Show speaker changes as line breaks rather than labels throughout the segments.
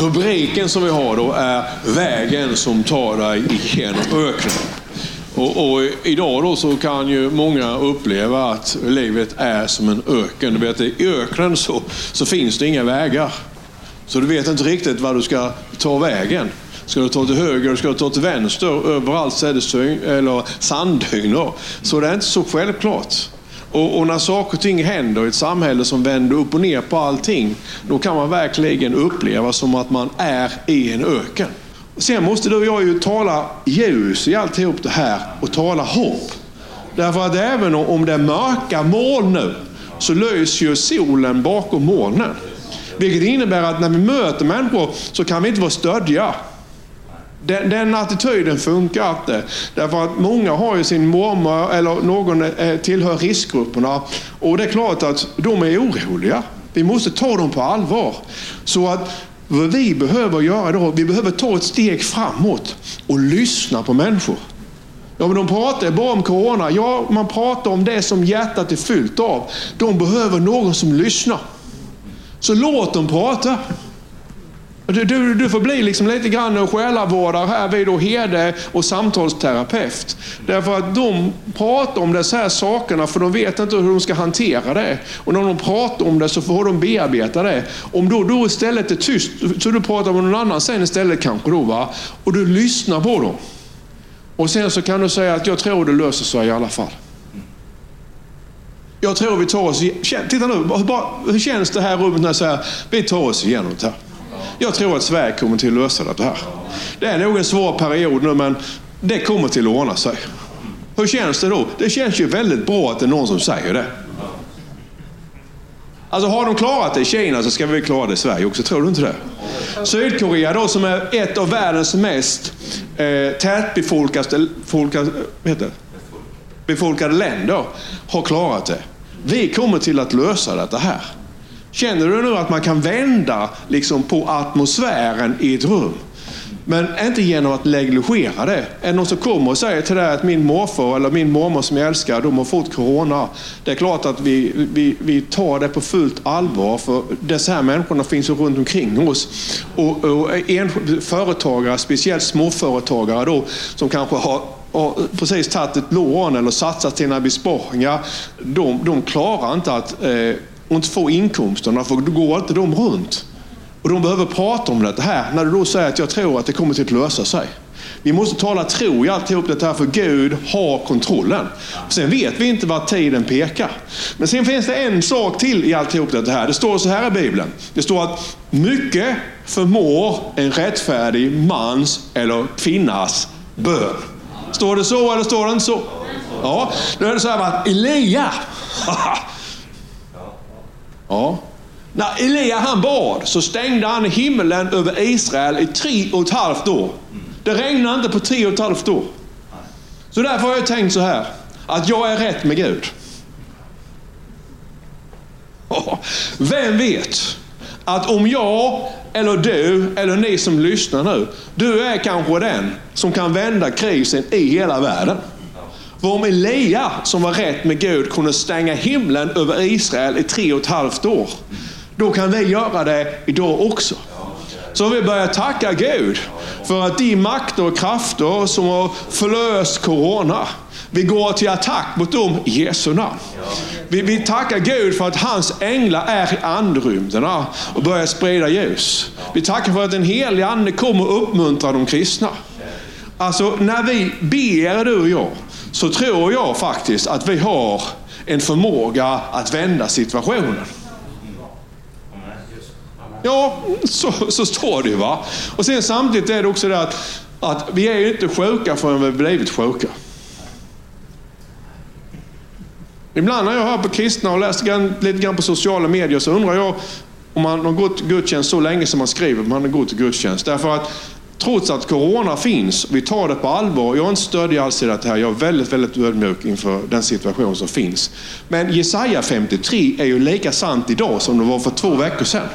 rubriken som vi har då är Vägen som tar dig igenom öknen. Och, och, idag då så kan ju många uppleva att livet är som en öken. Du vet, I öknen så, så finns det inga vägar. Så du vet inte riktigt var du ska ta vägen. Ska du ta till höger, ska du ta till vänster? Överallt så är det syn, eller sanddyner. Så det är inte så självklart. Och, och, när saker och ting händer i ett samhälle som vänder upp och ner på allting, då kan man verkligen uppleva som att man är i en öken. Sen måste du och jag ju tala ljus i alltihop det här och tala hopp. Därför att även om det är mörka moln nu, så lyser ju solen bakom molnen. Vilket innebär att när vi möter människor så kan vi inte vara stödja. Den, den attityden funkar inte. Därför att många har ju sin mormor eller någon eh, tillhör riskgrupperna. Och det är klart att de är oroliga. Vi måste ta dem på allvar. Så att vad vi behöver göra då, vi behöver ta ett steg framåt och lyssna på människor. Ja, men de pratar bara om corona. Ja, man pratar om det som hjärtat är fyllt av. De behöver någon som lyssnar. Så låt dem prata. Du, du, du får bli liksom lite grann själavårdare här vid och herde och samtalsterapeut. Därför att de pratar om dessa här sakerna för de vet inte hur de ska hantera det. Och när de pratar om det så får de bearbeta det. Om då, då istället är tyst, så du pratar med någon annan sen istället kanske då va. Och du lyssnar på dem. Och sen så kan du säga att jag tror det löser sig i alla fall. Jag tror vi tar oss Titta nu, hur känns det här rummet när jag säger vi tar oss igenom det här. Jag tror att Sverige kommer till att lösa det här. Det är nog en svår period nu, men det kommer till att ordna sig. Hur känns det då? Det känns ju väldigt bra att det är någon som säger det. Alltså har de klarat det i Kina så ska vi klara det i Sverige också, tror du inte det? Sydkorea då som är ett av världens mest eh, tätbefolkade folka, befolkade länder har klarat det. Vi kommer till att lösa detta här. Känner du nu att man kan vända liksom, på atmosfären i ett rum? Men inte genom att negligera det. Är det någon som kommer och säger till dig att min morfar eller min mormor som jag älskar, de har fått corona. Det är klart att vi, vi, vi tar det på fullt allvar för dessa här människorna finns ju runt omkring oss. Och, och en, företagare, speciellt småföretagare då, som kanske har och precis tagit ett lån eller satsat sina besparingar. De, de klarar inte att eh, och inte få inkomsterna, för då går inte de runt. Och de behöver prata om det här, när du då säger att jag tror att det kommer till att lösa sig. Vi måste tala tro i alltihop det här, för Gud har kontrollen. Sen vet vi inte vart tiden pekar. Men sen finns det en sak till i alltihop det här. Det står så här i Bibeln. Det står att mycket förmår en rättfärdig mans eller kvinnas bön. Står det så eller står det inte så? Ja, då är det så här att Elia, Ja. När Elia han bad så stängde han himlen över Israel i tre och ett halvt år. Det regnade inte på tre och ett halvt år. Så därför har jag tänkt så här, att jag är rätt med Gud. Vem vet att om jag, eller du, eller ni som lyssnar nu, du är kanske den som kan vända krisen i hela världen. För om Elia, som var rätt med Gud, kunde stänga himlen över Israel i tre och ett halvt år, då kan vi göra det idag också. Så vi börjar tacka Gud för att de makter och krafter som har förlöst corona, vi går till attack mot dem i Jesu namn. Vi, vi tackar Gud för att hans änglar är i andrymderna och börjar sprida ljus. Vi tackar för att den Helige Ande kommer och uppmuntrar de kristna. Alltså när vi ber, du och jag, så tror jag faktiskt att vi har en förmåga att vända situationen. Ja, så, så står det ju. Va? Och sen samtidigt är det också det att, att vi är ju inte sjuka förrän vi blivit sjuka. Ibland när jag hör på kristna och läser lite grann på sociala medier så undrar jag om man har gått gudstjänst så länge som man skriver att man har gått till gudstjänst. Därför att trots att corona finns, vi tar det på allvar. Jag är inte stöddig alls i det här. Jag är väldigt, väldigt ödmjuk inför den situation som finns. Men Jesaja 53 är ju lika sant idag som det var för två veckor sedan.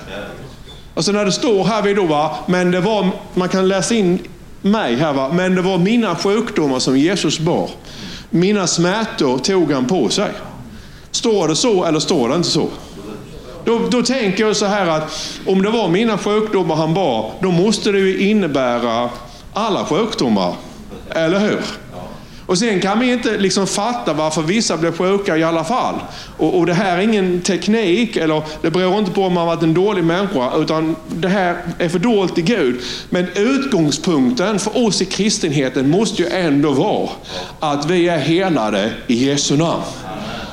Alltså när det står här vid då, va, men det var, man kan läsa in mig här, va, men det var mina sjukdomar som Jesus bar. Mina smärtor tog han på sig. Står det så eller står det inte så? Då, då tänker jag så här att om det var mina sjukdomar han bar, då måste det ju innebära alla sjukdomar. Eller hur? Och sen kan vi inte liksom fatta varför vissa blir sjuka i alla fall. Och, och, det här är ingen teknik, eller det beror inte på om man varit en dålig människa, utan det här är fördolt i Gud. Men utgångspunkten för oss i kristenheten måste ju ändå vara att vi är helade i Jesu namn.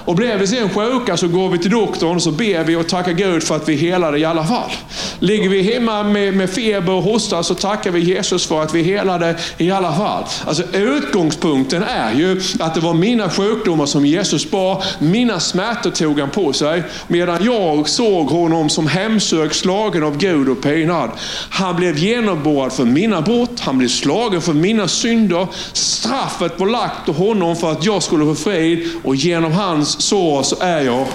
Och blir vi sen sjuka så går vi till doktorn och så ber vi och tackar Gud för att vi är helade i alla fall. Ligger vi hemma med, med feber och hosta så tackar vi Jesus för att vi helade i alla fall. Alltså utgångspunkten är ju att det var mina sjukdomar som Jesus bar. Mina smärtor tog han på sig. Medan jag såg honom som hemsökt, slagen av Gud och pinad. Han blev genomborrad för mina brott. Han blev slagen för mina synder. Straffet var lagt på honom för att jag skulle få frid och genom hans sår så är jag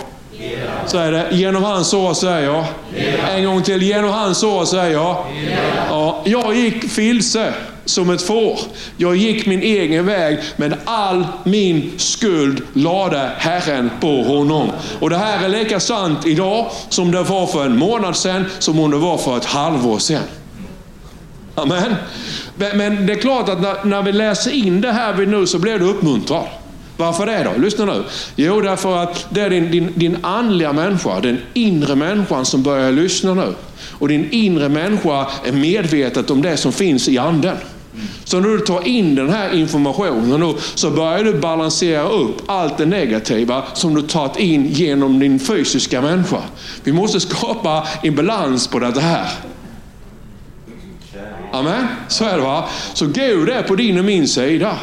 så är det. Genom hans sår säger jag. En gång till. Genom hans sår säger jag. Ja, jag gick filse som ett får. Jag gick min egen väg, men all min skuld lade Herren på honom. Och det här är lika sant idag som det var för en månad sedan, som om det var för ett halvår sedan. Amen. Men det är klart att när, vi läser in det här nu så blir du uppmuntrad. Varför det då? Lyssna nu. Jo, därför att det är din, din, din andliga människa, den inre människan som börjar lyssna nu. Och din inre människa är medvetet om det som finns i anden. Så när du tar in den här informationen så börjar du balansera upp allt det negativa som du tagit in genom din fysiska människa. Vi måste skapa en balans på det här. Amen, så är det va. Så Gud är på din och min sida.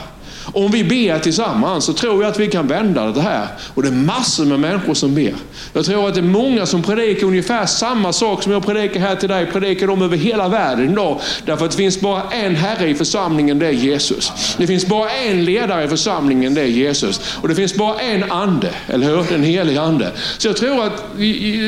Om vi ber tillsammans så tror jag att vi kan vända det här. Och det är massor med människor som ber. Jag tror att det är många som predikar ungefär samma sak som jag predikar här till dig, predikar de över hela världen idag. Därför att det finns bara en Herre i församlingen, det är Jesus. Det finns bara en ledare i församlingen, det är Jesus. Och det finns bara en ande, eller hur? Den helige ande. Så jag tror att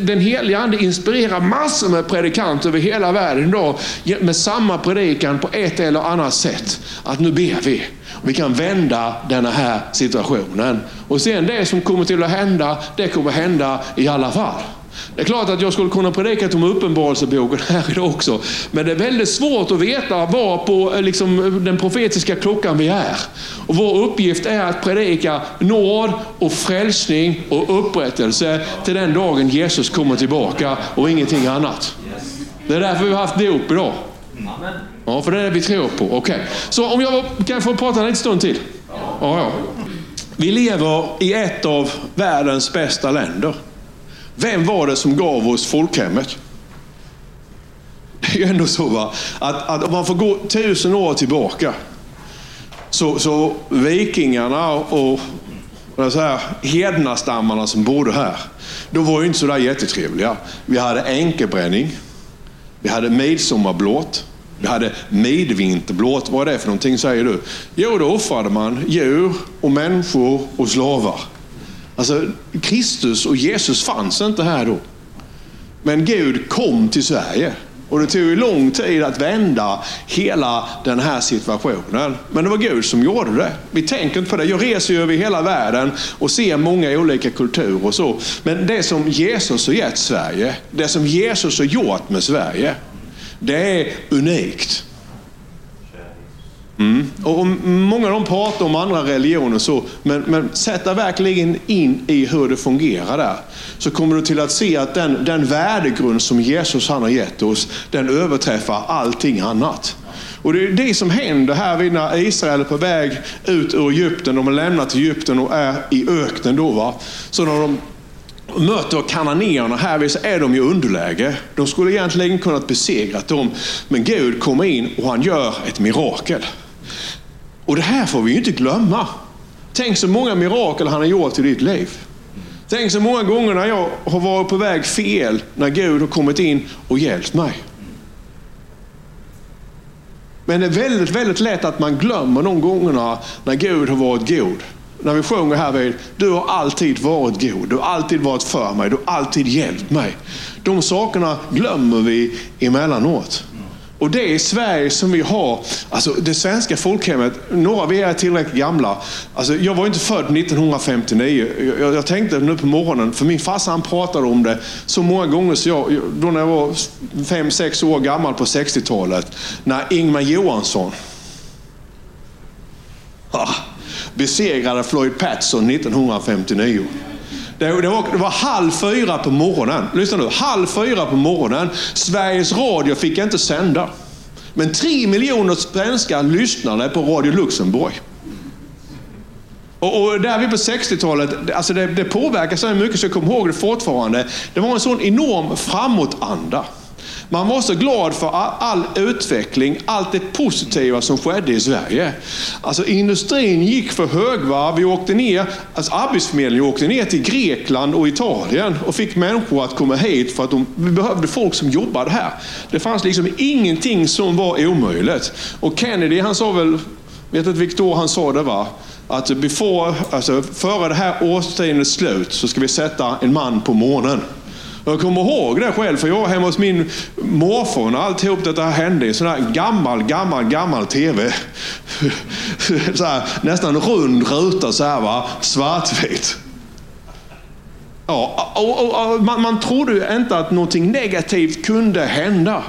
den helige ande inspirerar massor med predikanter över hela världen idag med samma predikan på ett eller annat sätt. Att nu ber vi. Vi kan vända den här situationen. Och sen det som kommer till att hända, det kommer hända i alla fall. Det är klart att jag skulle kunna predika om Uppenbarelseboken här idag också. Men det är väldigt svårt att veta var på eh, liksom, den profetiska klockan vi är. Och vår uppgift är att predika nåd och frälsning och upprättelse till den dagen Jesus kommer tillbaka och ingenting annat. Det är därför vi har haft dop idag. Amen. Ja, för det är det vi tror på. Okej. Okay. Så om jag kan få prata en liten stund till? Ja. ja. Vi lever i ett av världens bästa länder. Vem var det som gav oss folkhemmet? Det är ju ändå så va? Att, att om man får gå tusen år tillbaka så, så vikingarna och så här, hednastammarna som bodde här, de var ju inte så där jättetrevliga. Vi hade enkebränning. Vi hade midsommarblåt. Vi hade midvinterblåt. Vad är det för någonting säger du? Jo, då offrade man djur och människor och slavar. Alltså, Kristus och Jesus fanns inte här då. Men Gud kom till Sverige. Och det tog ju lång tid att vända hela den här situationen. Men det var Gud som gjorde det. Vi tänker inte på det. Jag reser ju över hela världen och ser många olika kulturer och så. Men det som Jesus har gett Sverige, det som Jesus har gjort med Sverige, det är unikt. Mm. Och många av dem pratar om andra religioner, så, men, men dig verkligen in i hur det fungerar där. Så kommer du till att se att den, den värdegrund som Jesus han har gett oss, den överträffar allting annat. Och Det är det som händer här när Israel är på väg ut ur Egypten. De har lämnat Egypten och är i öknen. Då, va? Så när de möter kananéerna här så är de i underläge. De skulle egentligen kunnat besegra dem. Men Gud kommer in och han gör ett mirakel. Och det här får vi ju inte glömma. Tänk så många mirakel han har gjort i ditt liv. Tänk så många gånger när jag har varit på väg fel, när Gud har kommit in och hjälpt mig. Men det är väldigt, väldigt lätt att man glömmer de gångerna när Gud har varit god. När vi sjunger här vid, du har alltid varit god, du har alltid varit för mig, du har alltid hjälpt mig. De sakerna glömmer vi emellanåt. Och det är Sverige som vi har, alltså det svenska folkhemmet, några av er är tillräckligt gamla. Alltså jag var inte född 1959. Jag, jag tänkte nu på morgonen, för min farsa han pratade om det så många gånger så jag, då när jag var fem sex år gammal på 60-talet, när Ingmar Johansson ah, besegrade Floyd Patson 1959. Det, det, var, det var halv fyra på morgonen. Lyssna nu. Halv fyra på morgonen. Sveriges Radio fick inte sända. Men tre miljoner svenskar lyssnade på Radio Luxemburg. Och, och där vi på 60-talet, alltså det, det påverkar så mycket så jag kommer ihåg det fortfarande. Det var en sån enorm framåtanda. Man var så glad för all, utveckling, allt det positiva som skedde i Sverige. Alltså industrin gick för högvarv. Vi åkte ner, alltså Arbetsförmedlingen åkte ner till Grekland och Italien och fick människor att komma hit för att de, vi behövde folk som jobbade här. Det fanns liksom ingenting som var omöjligt. Och Kennedy, han sa väl, vet inte vilket år han sa det va? att before, alltså, före det här årtiondets slut så ska vi sätta en man på månen. Jag kommer ihåg det själv, för jag var hemma hos min morfar när alltihop detta hände i en sån här gammal, gammal, gammal TV. så här, nästan rund ruta så här va, svartvit. Ja, och, och, och, man, man trodde ju inte att någonting negativt kunde hända.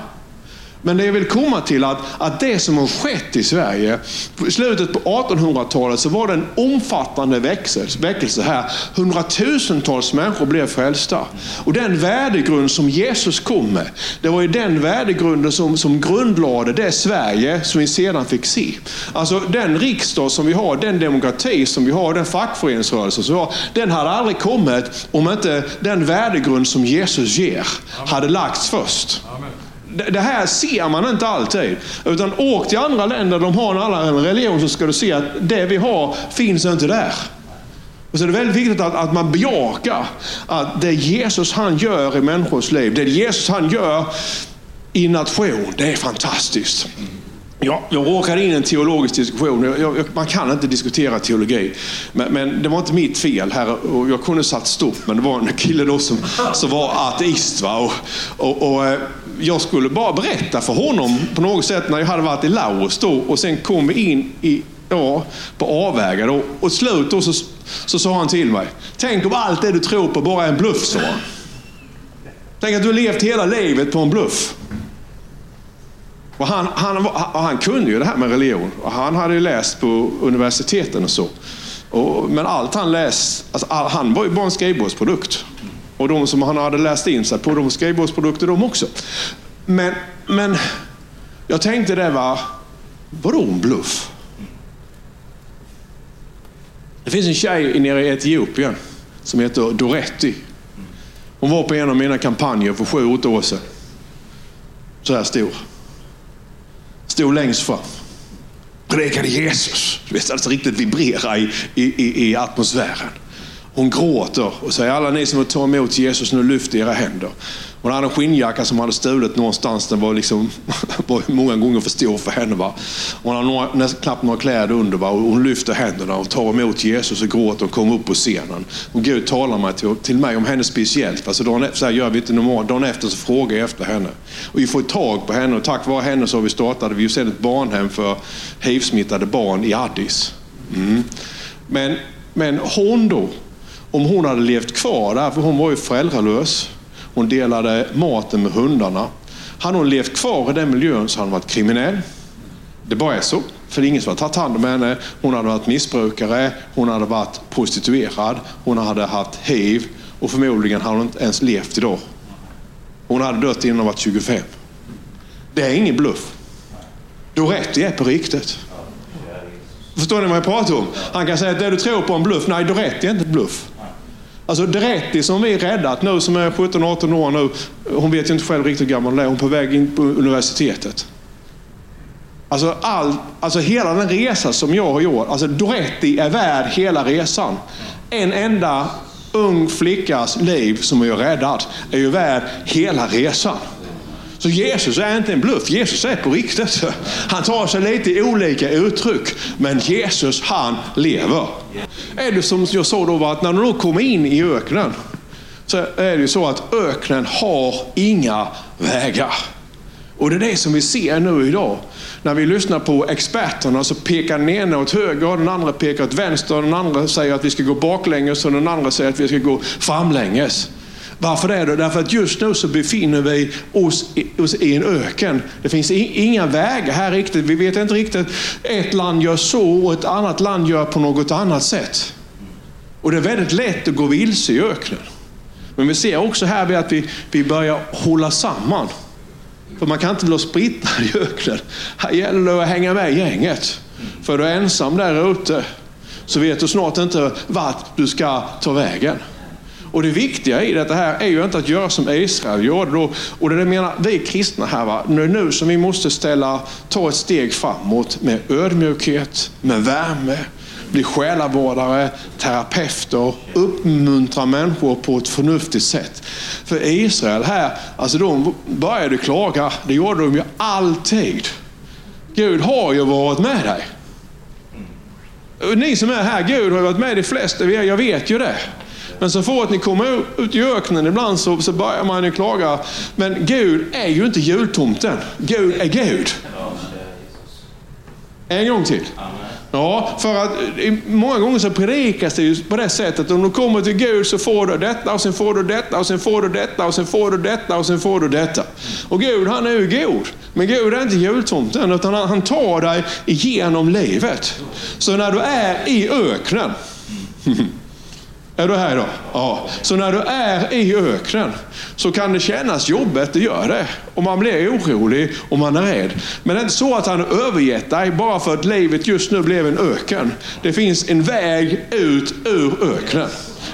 Men det jag vill komma till att, att det som har skett i Sverige, i slutet på 1800-talet så var det en omfattande väckelse, väckelse här. Hundratusentals människor blev frälsta. Och den värdegrund som Jesus kom med, det var ju den värdegrunden som, som grundlade det Sverige som vi sedan fick se. Alltså den riksdag som vi har, den demokrati som vi har, den fackföreningsrörelse som vi har, den hade aldrig kommit om inte den värdegrund som Jesus ger hade lagts först. Amen. Det här ser man inte alltid. Utan åk till andra länder, de har en annan religion, så ska du se att det vi har finns inte där. Och så är det väldigt viktigt att, att man bejakar att det Jesus han gör i människors liv, det Jesus han gör i nation, det är fantastiskt. Ja, jag råkade in i en teologisk diskussion. Jag, jag, man kan inte diskutera teologi. Men, men, det var inte mitt fel. här och Jag kunde satt stopp, men det var en kille då som, som var ateist. Va? Och, och, och, eh, jag skulle bara berätta för honom på något sätt när jag hade varit i Laos då, och sen kom vi in i, ja, på avvägar. Och, och slut då så, så sa han till mig, tänk om allt det du tror på bara är en bluff, sa han. Tänk att du har levt hela livet på en bluff. Och han, han, han kunde ju det här med religion. Och han hade ju läst på universiteten och så. Och, men allt han läst, alltså, all, han var ju bara en skrivbordsprodukt. Och de som han hade läst in sig på, de var skrivbordsprodukter de också. Men, men jag tänkte det var, vadå en bluff? Det finns en tjej nere i Etiopien som heter Doretti. Hon var på en av mina kampanjer för sju, åtta år sedan. Så här stor. Stod längst fram. Predikade Jesus. Du vet, alltså riktigt vibrera i, i, i atmosfären. Hon gråter och säger, alla ni som vill ta emot Jesus, nu lyft era händer. Hon hade en skinnjacka som hade stulit någonstans. Den var, liksom, var många gånger för stor för henne. Va? Hon hade några, knappt några kläder under. Va? Och hon lyfter händerna och tar emot Jesus och gråter och kommer upp på scenen. Och Gud talar mig till, till mig om henne speciellt. Va? Så, dagen, e-, så här gör vi inte normalt. Dagen efter så frågar jag efter henne. Och vi får tag på henne och tack vare henne så har vi startat vi sedan ett barnhem för hiv-smittade barn i Addis. Mm. Men, men hon då, om hon hade levt kvar där, för hon var ju föräldralös. Hon delade maten med hundarna. Hade hon levt kvar i den miljön så hade hon varit kriminell. Det bara är så. För det är ingen som har tagit hand om henne. Hon hade varit missbrukare, hon hade varit prostituerad, hon hade haft hiv och förmodligen hade hon inte ens levt idag. Hon hade dött innan hon var 25. Det är ingen bluff. Doretti är på riktigt. Förstår ni vad jag pratar om? Han kan säga att det du tror på är en bluff. Nej, Doretti är inte en bluff. Alltså Dreti som vi räddat nu, som är 17-18 år nu. Hon vet ju inte själv riktigt hur gammal hon är. Hon är på väg in på universitetet. Alltså, all, alltså hela den resa som jag har gjort. Alltså Doretti är värd hela resan. En enda ung flickas liv som är räddad är ju värd hela resan. Så Jesus är inte en bluff, Jesus är på riktigt. Han tar sig lite olika uttryck, men Jesus han lever. Är det som jag sa då, att när de kommer in i öknen, så är det ju så att öknen har inga vägar. Och det är det som vi ser nu idag. När vi lyssnar på experterna så pekar den ena åt höger och den andra pekar åt vänster. Och den andra säger att vi ska gå baklänges och den andra säger att vi ska gå framlänges. Varför det? Därför att just nu så befinner vi oss i, oss i en öken. Det finns inga vägar här riktigt. Vi vet inte riktigt. Ett land gör så och ett annat land gör på något annat sätt. Och det är väldigt lätt att gå vilse i öknen. Men vi ser också här att vi, vi börjar hålla samman. För man kan inte bli splittrad i öknen. Här gäller det att hänga med gänget. För du är ensam där ute så vet du snart inte vart du ska ta vägen. Och det viktiga i detta här är ju inte att göra som Israel gjorde. Då. Och det menar vi kristna här, va? nu, nu som vi måste ställa, ta ett steg framåt med ödmjukhet, med värme, bli själavårdare, terapeuter, uppmuntra människor på ett förnuftigt sätt. För Israel här, alltså de började klaga, det gjorde de ju alltid. Gud har ju varit med dig. Ni som är här, Gud har varit med de flesta av er, jag vet ju det. Men så fort ni kommer ut i öknen ibland så, så börjar man ju klaga. Men Gud är ju inte jultomten. Gud är Gud. En gång till. Ja, för att många gånger så predikas det ju på det sättet. Om du kommer till Gud så får du detta och sen får du detta och sen får du detta och sen får du detta och sen får du detta. Och Gud han är ju god. Men Gud är inte jultomten utan han, han tar dig igenom livet. Så när du är i öknen Är du här idag? Ja. Så när du är i öknen så kan det kännas jobbigt, det gör det. Och man blir orolig och man är rädd. Men det är inte så att han har övergett dig bara för att livet just nu blev en öken. Det finns en väg ut ur öknen.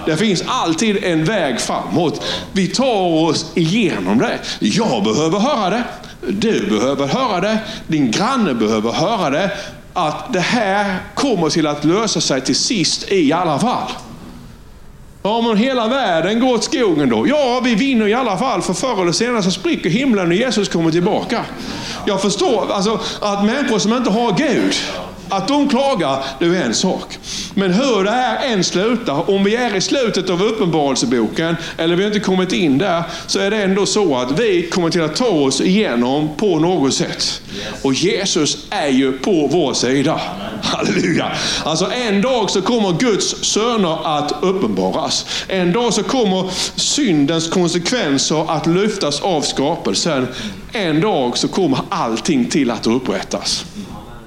Det finns alltid en väg framåt. Vi tar oss igenom det. Jag behöver höra det. Du behöver höra det. Din granne behöver höra det. Att det här kommer till att lösa sig till sist i alla fall. Ja, men hela världen går åt skogen då. Ja, vi vinner i alla fall, för förr eller senare så spricker himlen och Jesus kommer tillbaka. Jag förstår alltså, att människor som inte har Gud, att de klagar, det är en sak. Men hur det här än slutar, om vi är i slutet av Uppenbarelseboken, eller vi har inte kommit in där, så är det ändå så att vi kommer till att ta oss igenom på något sätt. Och Jesus är ju på vår sida. Halleluja! Alltså en dag så kommer Guds söner att uppenbaras. En dag så kommer syndens konsekvenser att lyftas av skapelsen. En dag så kommer allting till att upprättas.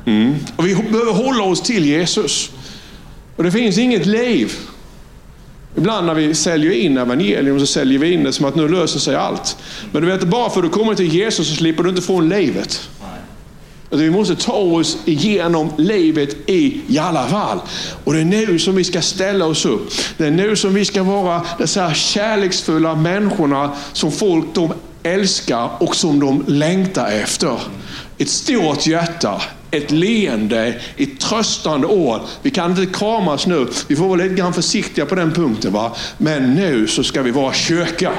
Mm. Och vi behöver hålla oss till Jesus. Och det finns inget liv. Ibland när vi säljer in evangelium så säljer vi in det som att nu löser sig allt. Men du vet, bara för att du kommer till Jesus så slipper du inte få livet. Vi måste ta oss igenom livet i, i alla fall. Och det är nu som vi ska ställa oss upp. Det är nu som vi ska vara dessa kärleksfulla människorna som folk de älskar och som de längtar efter. Ett stort hjärta, ett leende, ett tröstande ord. Vi kan inte kramas nu. Vi får vara lite grann försiktiga på den punkten. Va? Men nu så ska vi vara kyrka.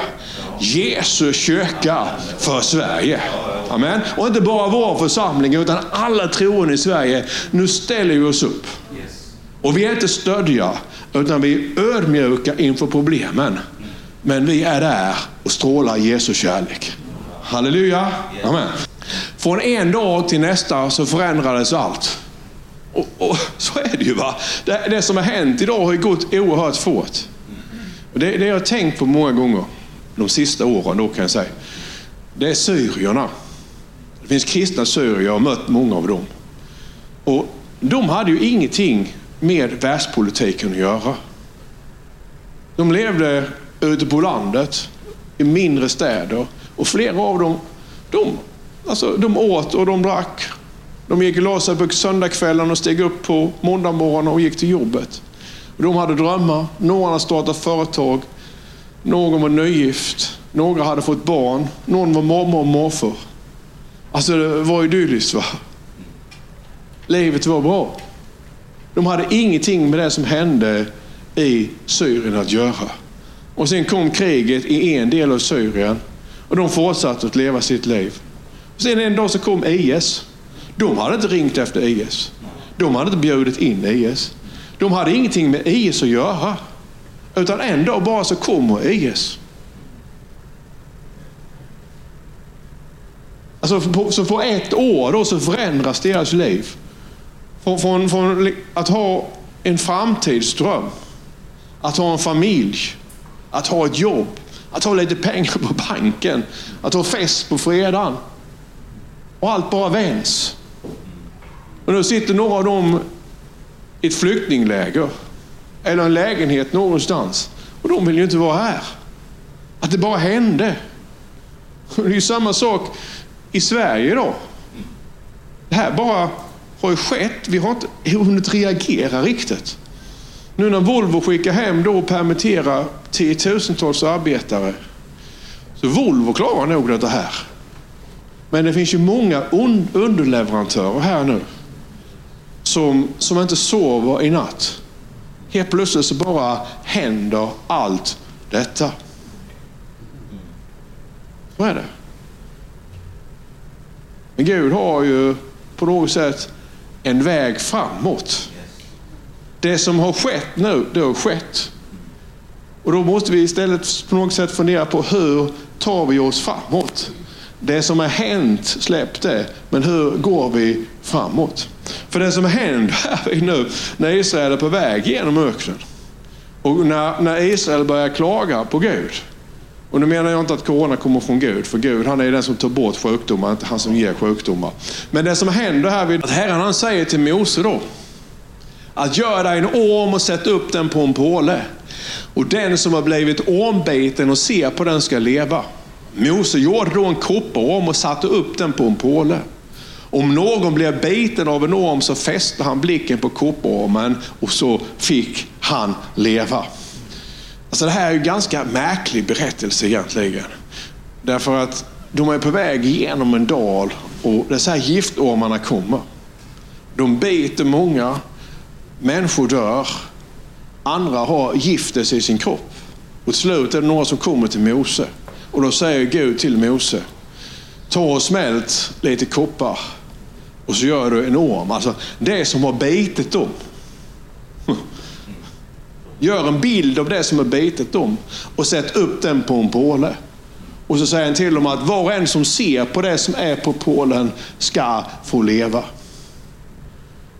Jesu kyrka för Sverige. Amen. Och inte bara vår församling utan alla troende i Sverige. Nu ställer vi oss upp. Och vi är inte stödja utan vi är ödmjuka inför problemen. Men vi är där och strålar Jesu kärlek. Halleluja. Amen. Från en dag till nästa så förändrades allt. Och, och så är det ju. va. Det, det, som har hänt idag har ju gått oerhört fort. Och det, det jag har tänkt på många gånger de sista åren då kan jag säga. Det är syrierna. Det finns kristna syrier, jag har mött många av dem. Och de hade ju ingenting med världspolitiken att göra. De levde ute på landet, i mindre städer. Och flera av dem, de, alltså, de åt och de drack. De gick och la sig på söndagskvällen och steg upp på måndagmorgonen och gick till jobbet. De hade drömmar. Några hade startat företag. Någon var nygift. Några hade fått barn. Någon var mormor och morfar. Alltså det var idylliskt va. Livet var bra. De hade ingenting med det som hände i Syrien att göra. Och sen kom kriget i en del av Syrien och de fortsatte att leva sitt liv. Sen en dag så kom IS. De hade inte ringt efter IS. De hade inte bjudit in IS. De hade ingenting med IS att göra. Utan en dag bara så kommer IS. Alltså på, så på ett år då så förändras deras liv. Från, från, från att ha en framtidsdröm, att ha en familj, att ha ett jobb, att ha lite pengar på banken, att ha fest på fredagen. Och allt bara vänds. Och nu sitter några av dem i ett flyktingläger eller en lägenhet någonstans. Och de vill ju inte vara här. Att det bara hände. Det är ju samma sak i Sverige idag. Det här bara har ju skett. Vi har inte hunnit reagera riktigt. Nu när Volvo skickar hem då och permitterar tiotusentals arbetare. Så Volvo klarar nog det här. Men det finns ju många underleverantörer här nu som, som inte sover i natt. Helt plötsligt så bara händer allt detta. Så är det. Men Gud har ju på något sätt en väg framåt. Det som har skett nu, det har skett. Och då måste vi istället på något sätt fundera på hur tar vi oss framåt? Det som har hänt, släpp det. Men hur går vi framåt? För det som händer här nu, när Israel är på väg genom öknen och när, när Israel börjar klaga på Gud. Och nu menar jag inte att corona kommer från Gud, för Gud han är den som tar bort sjukdomar, inte han som ger sjukdomar. Men det som händer här, vid att Herren han säger till Mose då, att gör dig en orm och sätt upp den på en påle. Och den som har blivit ormbiten och ser på den ska leva. Mose gjorde då en kopparorm och satte upp den på en påle. Om någon blev biten av en orm så fäste han blicken på kopparormen och så fick han leva. Alltså det här är en ganska märklig berättelse egentligen. Därför att de är på väg genom en dal och det är så här giftormarna kommer. De biter många, människor dör, andra har giftet i sin kropp. Och till slut är det några som kommer till Mose. Och då säger Gud till Mose, ta och smält lite koppar och så gör du en orm. Alltså det som har bitit dem. Gör en bild av det som har bitit dem och sätt upp den på en påle. Och så säger han till dem att var och en som ser på det som är på pålen ska få leva.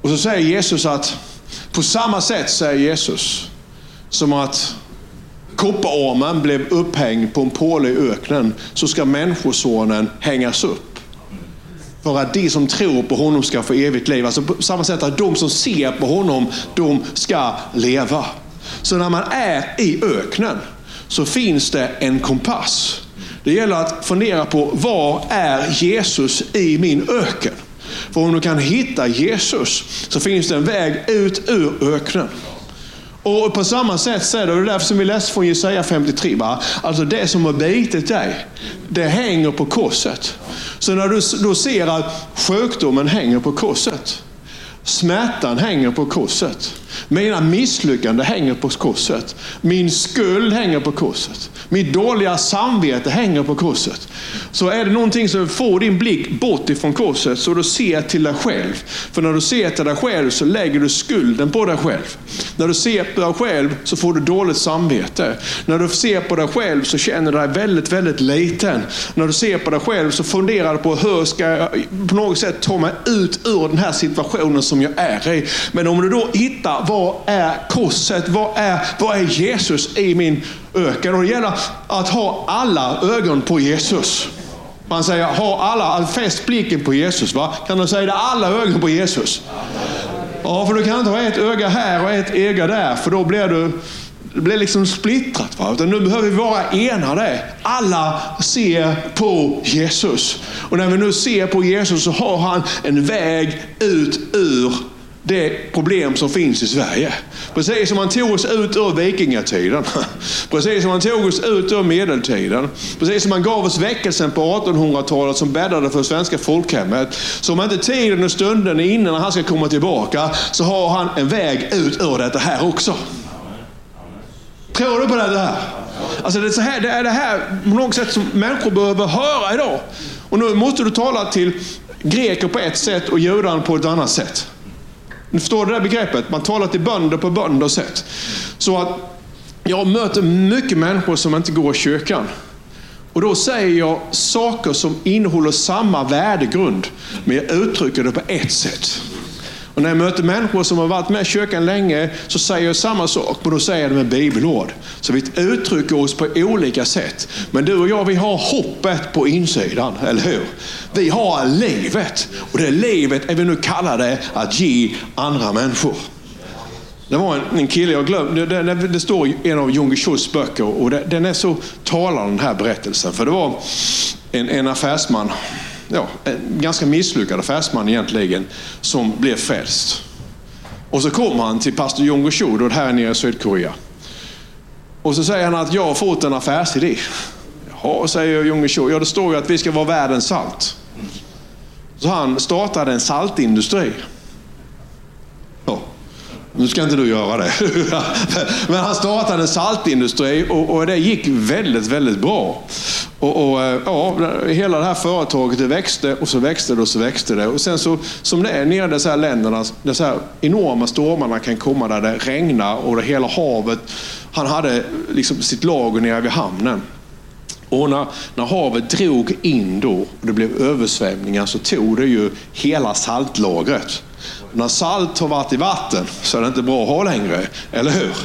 Och så säger Jesus att på samma sätt säger Jesus som att kopparormen blev upphängd på en påle i öknen så ska Människosonen hängas upp. För att de som tror på honom ska få evigt liv. Alltså på samma sätt att de som ser på honom, de ska leva. Så när man är i öknen så finns det en kompass. Det gäller att fundera på var är Jesus i min öken? För om du kan hitta Jesus så finns det en väg ut ur öknen. Och på samma sätt så är det, och det därför som vi läste från Jesaja 53. Va? Alltså det som har bitit dig, det hänger på korset. Så när du då ser att sjukdomen hänger på korset, smärtan hänger på korset, mina misslyckanden hänger på korset. Min skuld hänger på korset. Mitt dåliga samvete hänger på korset. Så är det någonting som får din blick bort ifrån korset så du ser till dig själv. För när du ser till dig själv så lägger du skulden på dig själv. När du ser på dig själv så får du dåligt samvete. När du ser på dig själv så känner du dig väldigt, väldigt liten. När du ser på dig själv så funderar du på hur ska jag på något sätt ta mig ut ur den här situationen som jag är i. Men om du då hittar vad är korset? Vad är, vad är Jesus i min öken? Och det gäller att ha alla ögon på Jesus. Man säger, ha alla, fäst blicken på Jesus. Va? Kan du säga det? Alla ögon på Jesus. Ja, för du kan inte ha ett öga här och ett öga där, för då blir du det blir liksom splittrat. Va? Utan nu behöver vi vara enade. Alla ser på Jesus. Och när vi nu ser på Jesus så har han en väg ut ur det problem som finns i Sverige. Precis som han tog oss ut ur vikingatiden. Precis som han tog oss ut ur medeltiden. Precis som han gav oss väckelsen på 1800-talet som bäddade för svenska folkhemmet. Så om inte tiden och stunden är inne när han ska komma tillbaka så har han en väg ut ur detta här också. Tror du på det här? Alltså det, är så här, det är det här på något sätt som människor behöver höra idag. Och nu måste du tala till greker på ett sätt och judar på ett annat sätt. Du förstår det där begreppet? Man talar till bönder på bönders sätt. Så att jag möter mycket människor som inte går i kyrkan. Och då säger jag saker som innehåller samma värdegrund, men jag uttrycker det på ett sätt. Och när jag möter människor som har varit med i kyrkan länge så säger jag samma sak, men då säger jag det med bibelord. Så vi uttrycker oss på olika sätt. Men du och jag, vi har hoppet på insidan, eller hur? Vi har livet. Och det livet är vi nu kallade att ge andra människor. Det var en, en kille, jag glömde, det, det, det, står i en av Jung Chus böcker och det, den är så talande den här berättelsen. För det var en, en affärsman, ja, en ganska misslyckad affärsman egentligen, som blev frälst. Och så kommer han till pastor Jong Chodo det här nere i Sydkorea. Och så säger han att jag har fått en affärsidé. Jaha, säger Jong Cho, ja det står ju att vi ska vara världens salt. Så han startade en saltindustri. Nu ska inte du göra det. Men han startade en saltindustri och, och det gick väldigt, väldigt bra. Och, och, eh, ja, hela det här företaget det växte och så växte det och så växte det. Och sen så, som det är nere i dessa här länderna, dessa här enorma stormarna kan komma där det regnar och det hela havet. Han hade liksom sitt lager nere vid hamnen. Och när, när havet drog in då och det blev översvämningar så tog det ju hela saltlagret. När salt har varit i vatten så är det inte bra att ha längre, eller hur?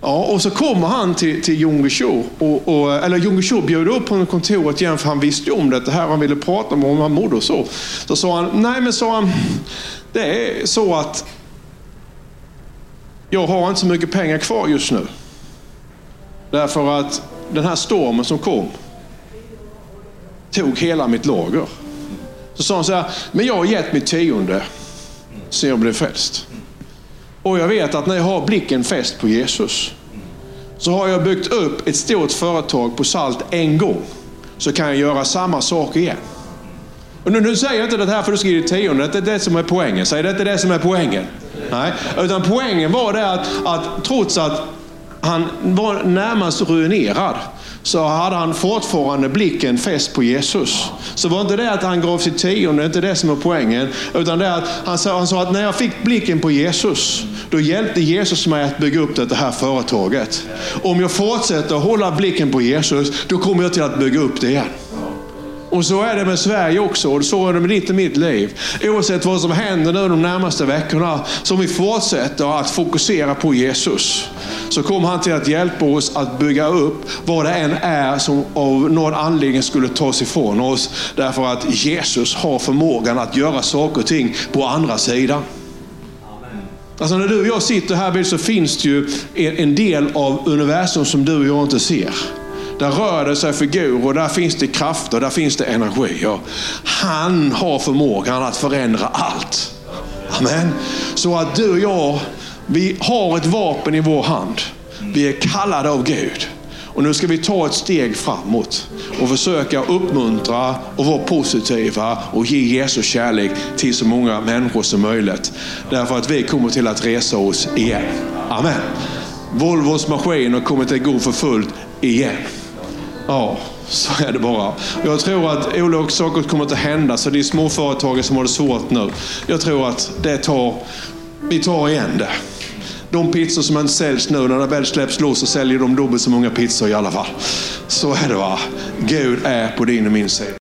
Ja, och så kommer han till, till Jung och, och, eller Jung bjöd upp honom på kontoret igen för han visste om det, det här han ville prata om, om han mådde och så. Så sa han, nej men sa han, det är så att jag har inte så mycket pengar kvar just nu. Därför att den här stormen som kom tog hela mitt lager. Så sa han så här, men jag har gett mitt tionde sen jag blev frälst. Och jag vet att när jag har blicken fäst på Jesus så har jag byggt upp ett stort företag på salt en gång. Så kan jag göra samma sak igen. Och nu, nu säger jag inte det här för att du ska ge tionde, det är det som är poängen. Säg det inte det som är poängen. Nej, utan poängen var det att, att trots att han var närmast ruinerad så hade han fortfarande blicken fäst på Jesus. Så var inte det att han gav sitt tionde, inte det som är poängen. Utan det att han sa, han sa att när jag fick blicken på Jesus, då hjälpte Jesus mig att bygga upp det här företaget. Om jag fortsätter hålla blicken på Jesus, då kommer jag till att bygga upp det igen. Och så är det med Sverige också och så är det med ditt och mitt liv. Oavsett vad som händer nu de närmaste veckorna, så om vi fortsätter att fokusera på Jesus, så kommer han till att hjälpa oss att bygga upp vad det än är som av någon anledning skulle tas ifrån oss. Därför att Jesus har förmågan att göra saker och ting på andra sidan. Alltså när du och jag sitter här så finns det ju en del av universum som du och jag inte ser. Där rör det sig figurer, där finns det krafter, där finns det energi. Han har förmågan att förändra allt. Amen. Så att du och jag, vi har ett vapen i vår hand. Vi är kallade av Gud. Och nu ska vi ta ett steg framåt och försöka uppmuntra och vara positiva och ge Jesus kärlek till så många människor som möjligt. Därför att vi kommer till att resa oss igen. Amen. Volvos maskiner kommer kommit att gå för fullt igen. Ja, så är det bara. Jag tror att olika saker kommer att hända, så det är småföretagare som har det svårt nu. Jag tror att det tar, vi tar igen det. De pizzor som inte säljs nu, när det väl släpps loss så säljer de dubbelt så många pizzor i alla fall. Så är det va. Gud är på din och min sida.